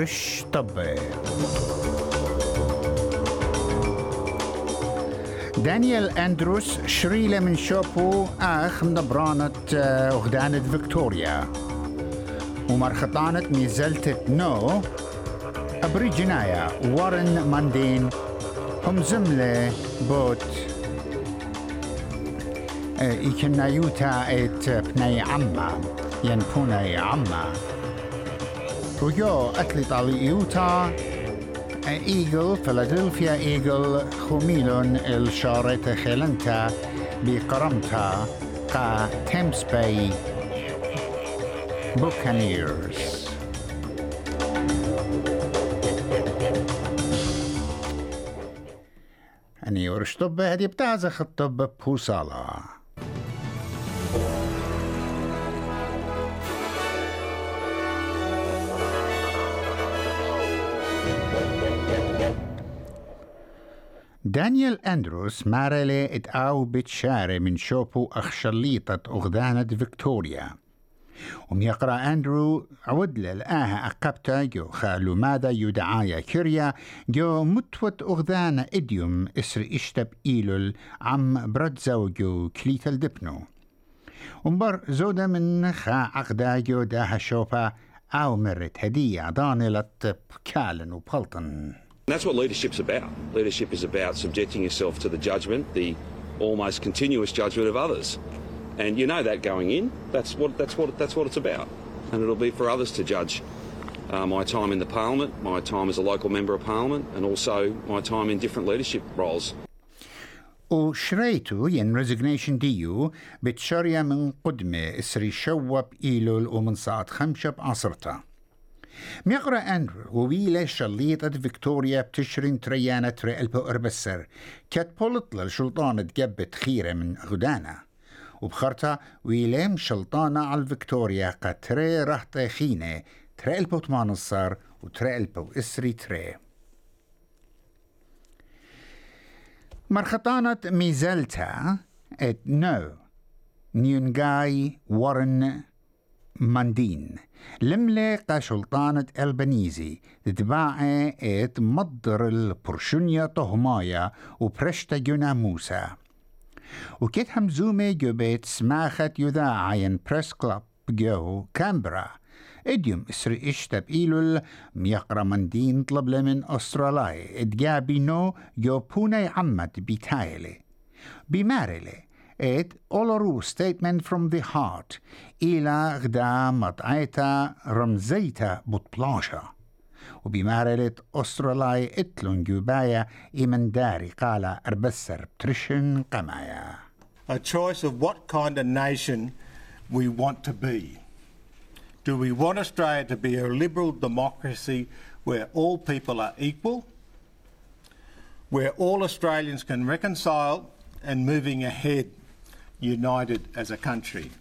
رش طبي دانيال أندروس شريلة من شوبو آخ من برانة أغدانة فيكتوريا. ومرخطانة ميزلتة نو أبريجنايا وارن ماندين هم زملة بوت. إيكنا يوتا إت بني عما ينبوني عما. ويو أتلت على يوتا إيجل فيلادلفيا إيجل خميلون الشارة خلنتا بقرمتا قا تيمس باي بوكانيرز أني ورشطب هدي بتاعز خطب بوصالة دانيال أندروس مارلي اتقاو بتشاري من شوبو أخشليطة أغدانة فيكتوريا. وميقرأ أندرو عود للآها أقبتا جو خالو ماذا يدعايا كريا جو متوت أغدانة إديوم إسر إشتب إيلول عم برد زوجو كليت الدبنو ومبر زودة من خا عقدا جو داها شوبا أو مرت هدية ضانلة بكالن وبلطن that's what leadership's about. Leadership is about subjecting yourself to the judgment, the almost continuous judgment of others. And you know that going in. That's what that's what that's what it's about. And it'll be for others to judge uh, my time in the parliament, my time as a local member of parliament, and also my time in different leadership roles. U xrejtu jen resignation diju bitxorja minn qudmi isri xewwa b'ilu l-u minn saqat 5. ميقرأ أندرو وويلة شليطة فيكتوريا بتشرين تريانة رئلبو أربسر كات بولط للشلطانة جبت خيرة من غدانا. وبخرتا ويلام شلطانة على فيكتوريا قتري رهط خينة. تريلبو تمانصر وتريلبو إسري تري. مرخطانة ميزلتا إت نو. نيونغاي وارن ماندين. لملة قشلطانة البنيزي تتباعي ات مضر البرشونيا طهمايا وبرشتا جنا موسى. وكت همزومة جبت سماخت يذاعين بريس كلاب جو كامبرا. إديوم إسري اشتب ايلول ميقرا مندين طلب من استرالاي ادجابي نو جو بوني عمد بيتايلي. بمارلي ات اولورو statement from the heart إلى غدا مطعيتا رمزيتا بطبلاشا وبمارلة أسترالاي اتلون جوبايا إيمن داري قال أربسر بترشن قمايا a choice of what kind of nation we want to be. Do we want Australia to be a liberal democracy where all people are equal, where all Australians can reconcile and moving ahead united as a country?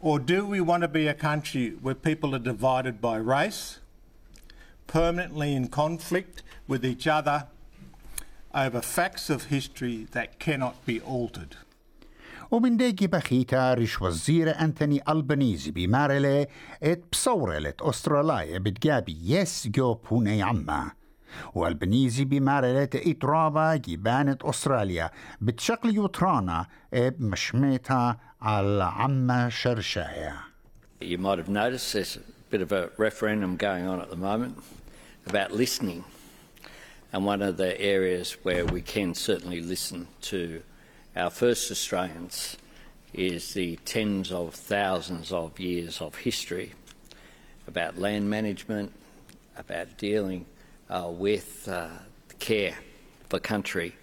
Or do we want to be a country where people are divided by race, permanently in conflict with each other over facts of history that cannot be altered? ومن ديجي بخيتا رش وزير أنتوني ألبانيزي بمارلة ات بصورلة أستراليا بتجابي يس جو بوني عما والبنيزي بمارلة إترابا جبانة أستراليا بتشقل يوترانا اب مشميتا على عما شرشايا You might have noticed there's a bit of a referendum going on at the moment about listening. And one of the areas where we can certainly listen to our first Australians is the tens of thousands of years of history about land management, about dealing uh, with uh, care for country,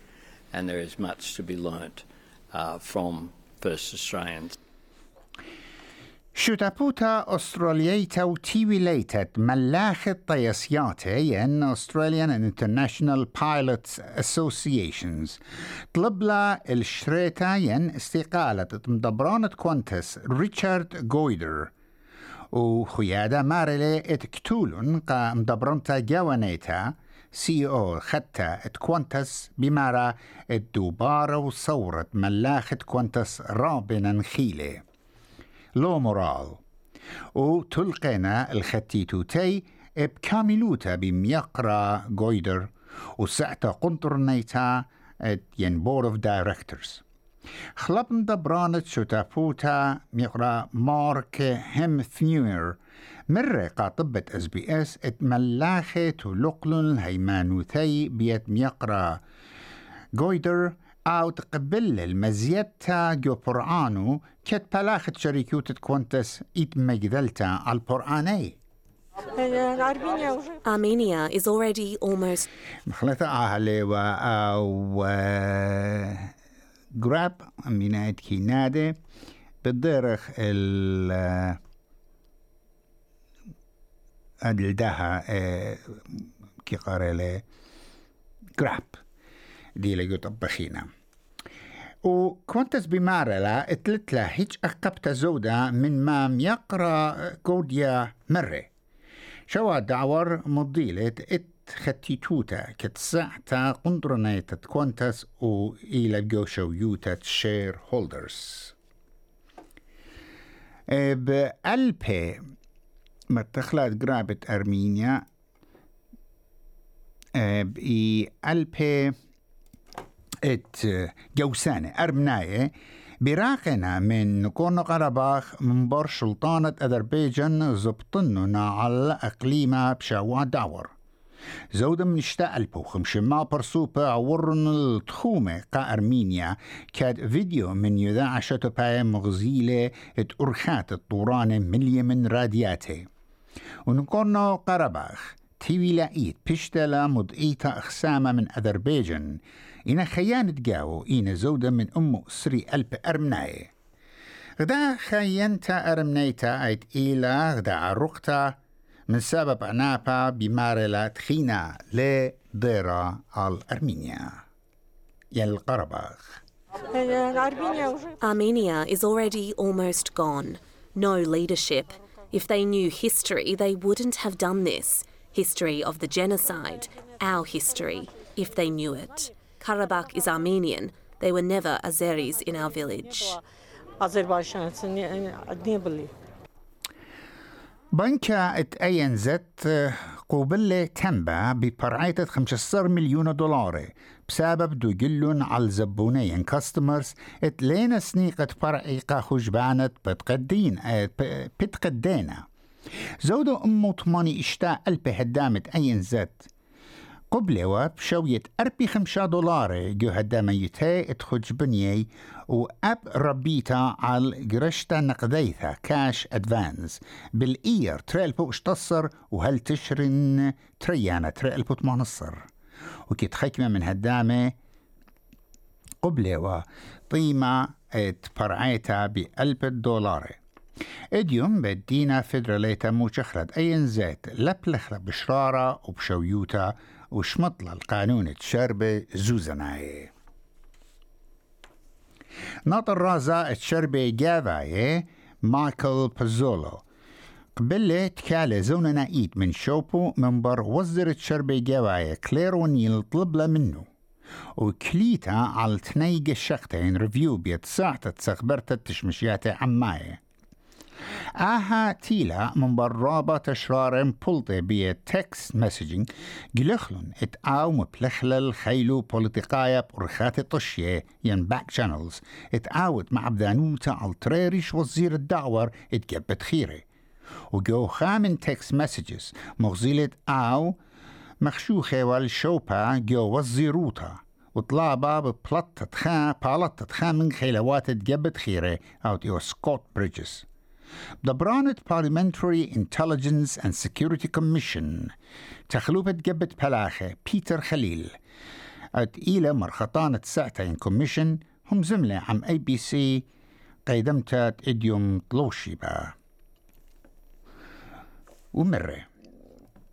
and there is much to be learnt uh, from first Australians. شوتابوتا أسترالياتا وتيويليتت ملاخة طيسياتا ين Australian and International Pilots Associations طلب لا الشريتا ين استقالة مدبرانة كوانتس ريتشارد جويدر وخيادة مارلي اتكتولون قا مدبرانتا جوانيتا سي أو خدتا ات كوانتس بمارا الدوبارة وصورة ملاخة كوانتس رابنا نخيلي لو مورال وتلقينا الختيتوتي بكاملوتا بميقرا جويدر وسعتا قنطرنيتا ين بورد اوف دايركتورز خلبن دبرانت شتافوتا ميقرا مارك هم ثنيور مرة قاطبة اس بي اس اتملاخة تلقلن هيمانوثي بيت ميقرا جويدر أو تقبل المزيتا جو برعانو كت بلاخت شركوت كونتس إيت مجدلتا على البرعاني Armenia is already almost مخلطة أهلي و أو جراب من كينادي بالدرخ ال الدها كي قاري جراب دي لجو طبخينا وكونتس بمارلا اتلتلا هيج أقبت زودة من مام يقرأ كوديا مرة شوا دعور مضيلة إت ختيتوتا كتسعتا قندرنيتا كونتس و إلى جو يوتا شير هولدرز بألبي مرتخلات جرابة أرمينيا بإي ألبي ات جوسانة أرمناية براقنا من نكون قرباخ من بر سلطانة أذربيجان زبطننا على أقليمة بشاوا داور زودا من اشتاء البوخم شما برسوبة عورن التخومة قا أرمينيا كاد فيديو من يذاع شتوباية مغزيلة ات أرخات الطوران من اليمن رادياتي ونكون قرباخ تيوي لاقيت بشتلا مضئيتا أخسامة من أذربيجان إنا خيانة جاو إنا زودة من أمو سري ألب أرمناي غدا خيانتا أرمنيتا أيت إيلا غدا عرقتا من سبب أنابا بمارلا تخينا لديرا الأرمينيا يل قرباخ Armenia is already almost gone. No leadership. If they knew history, they wouldn't have done this. History of the genocide, our history, if they knew it. Karabakh is Armenian. They were never Azeris in our village. بنكا ات اين زت قوبلة تنبا ببرعية 15 مليون دولار بسبب دو جلون على زبونين كاستمرز ات لينا سنيقة برعيقة خجبانت بتقدين بتقدينا. زودو أمو طماني إشتاء ألبي هدامة أين زت قبلوا بشوية أربي خمسة دولار جو هدامة يتي اتخج بنيي وأب ربيتا على قرشتا نقديثا كاش أدفانس بالإير تريلبو اشتصر وهل تشرن تريانا تريلبو تمانصر وكي تخكمة من هدامة قبلوا. طيمة اتبرعيتا بألب دولار إديوم بدينا فدراليتا موشخرد أين زيت؟ لبلخلة بشرارة وبشويوتا وشمطلة القانون تشربة زوزناي. ناطر رازا تشربة جافاي مايكل بازولو قبل تكالة زونا نايت من شوبو منبر وزر تشربة جواية كلير ونيل طلب منه وكليتا على تنيق الشقتين ريفيو بيت ساعة تسخبرت التشمشيات آها تيلا من برابة تشرار بولتي بي تكست مسجنج جلخلن ات آو مبلخلل خيلو بوليتيقايا برخات طشية ين باك شانلز ات آوت مع بدانوتا التريريش وزير الدعور ات جبت خيري وجو خامن تكست مسجز مغزيلة آو مخشوخة والشوبا جو وزيروتا وطلابة ببلطة خا بالطة خا من خيلوات تجبت خيري أو يو سكوت بريدجز The Branet Parliamentary Intelligence and Security Commission تخلوبة جبت بلاخة بيتر خليل ات إلى مرخطانة ساعتين كوميشن هم زملة عم اي بي سي قيدمتات اديوم طلوشي با ومرة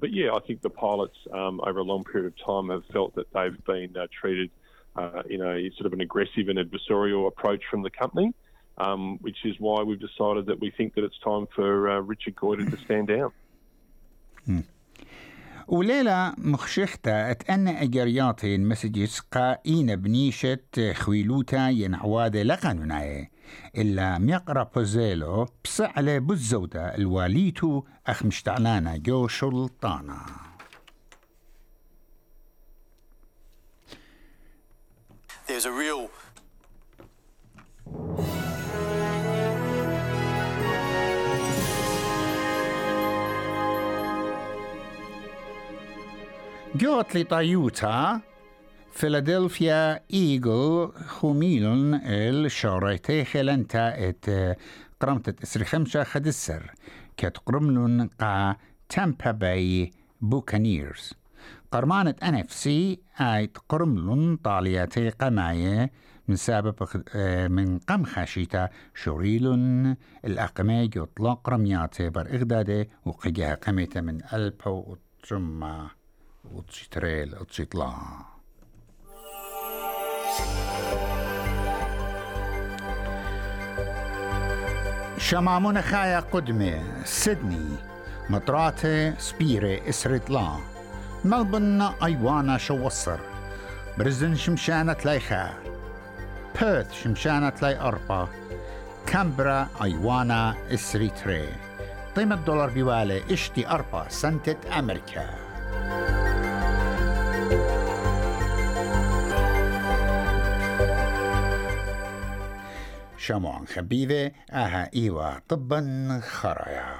But yeah, I think the pilots um, over a long period of time have felt that they've been uh, treated uh, in a sort of an aggressive and adversarial approach from the company, Um, which is why we've decided that we think that it's time for uh, Richard Goyder to stand down. وليلة مخشختة أتأنى أجرياتي المسجز قائين بنيشة خويلوتا ينعوادة لقانوناي إلا ميقرأ بوزيلو بسعلة بالزودة الواليتو أخ مشتعلانا جو شلطانا. There's a real جوت لطيوتا فيلادلفيا إيجل خوميلون الشوريتي خلنتا ات قرمت اسري خمسة خدسر كت قرملون قا تامبا باي بوكانيرز قرمانة ان اف سي اي قرملون طالياتي قماية من سبب من قم خاشيتا شوريلون الأقمي يطلق رمياتي بر إغدادي وقجها قميتا من ألبو وترما وتشتريل وتشيطلا شمامون خايا قدمة سيدني مطراتي سبيري إسرتلا ملبن أيوانا شوصر برزن شمشانة لايخا بيرث شمشانة لاي أربا كامبرا أيوانا إسري تري قيمة دولار بيوالي اشتي أربا سنتة أمريكا شموعا خبيبة آها إيوا طبا خرايا.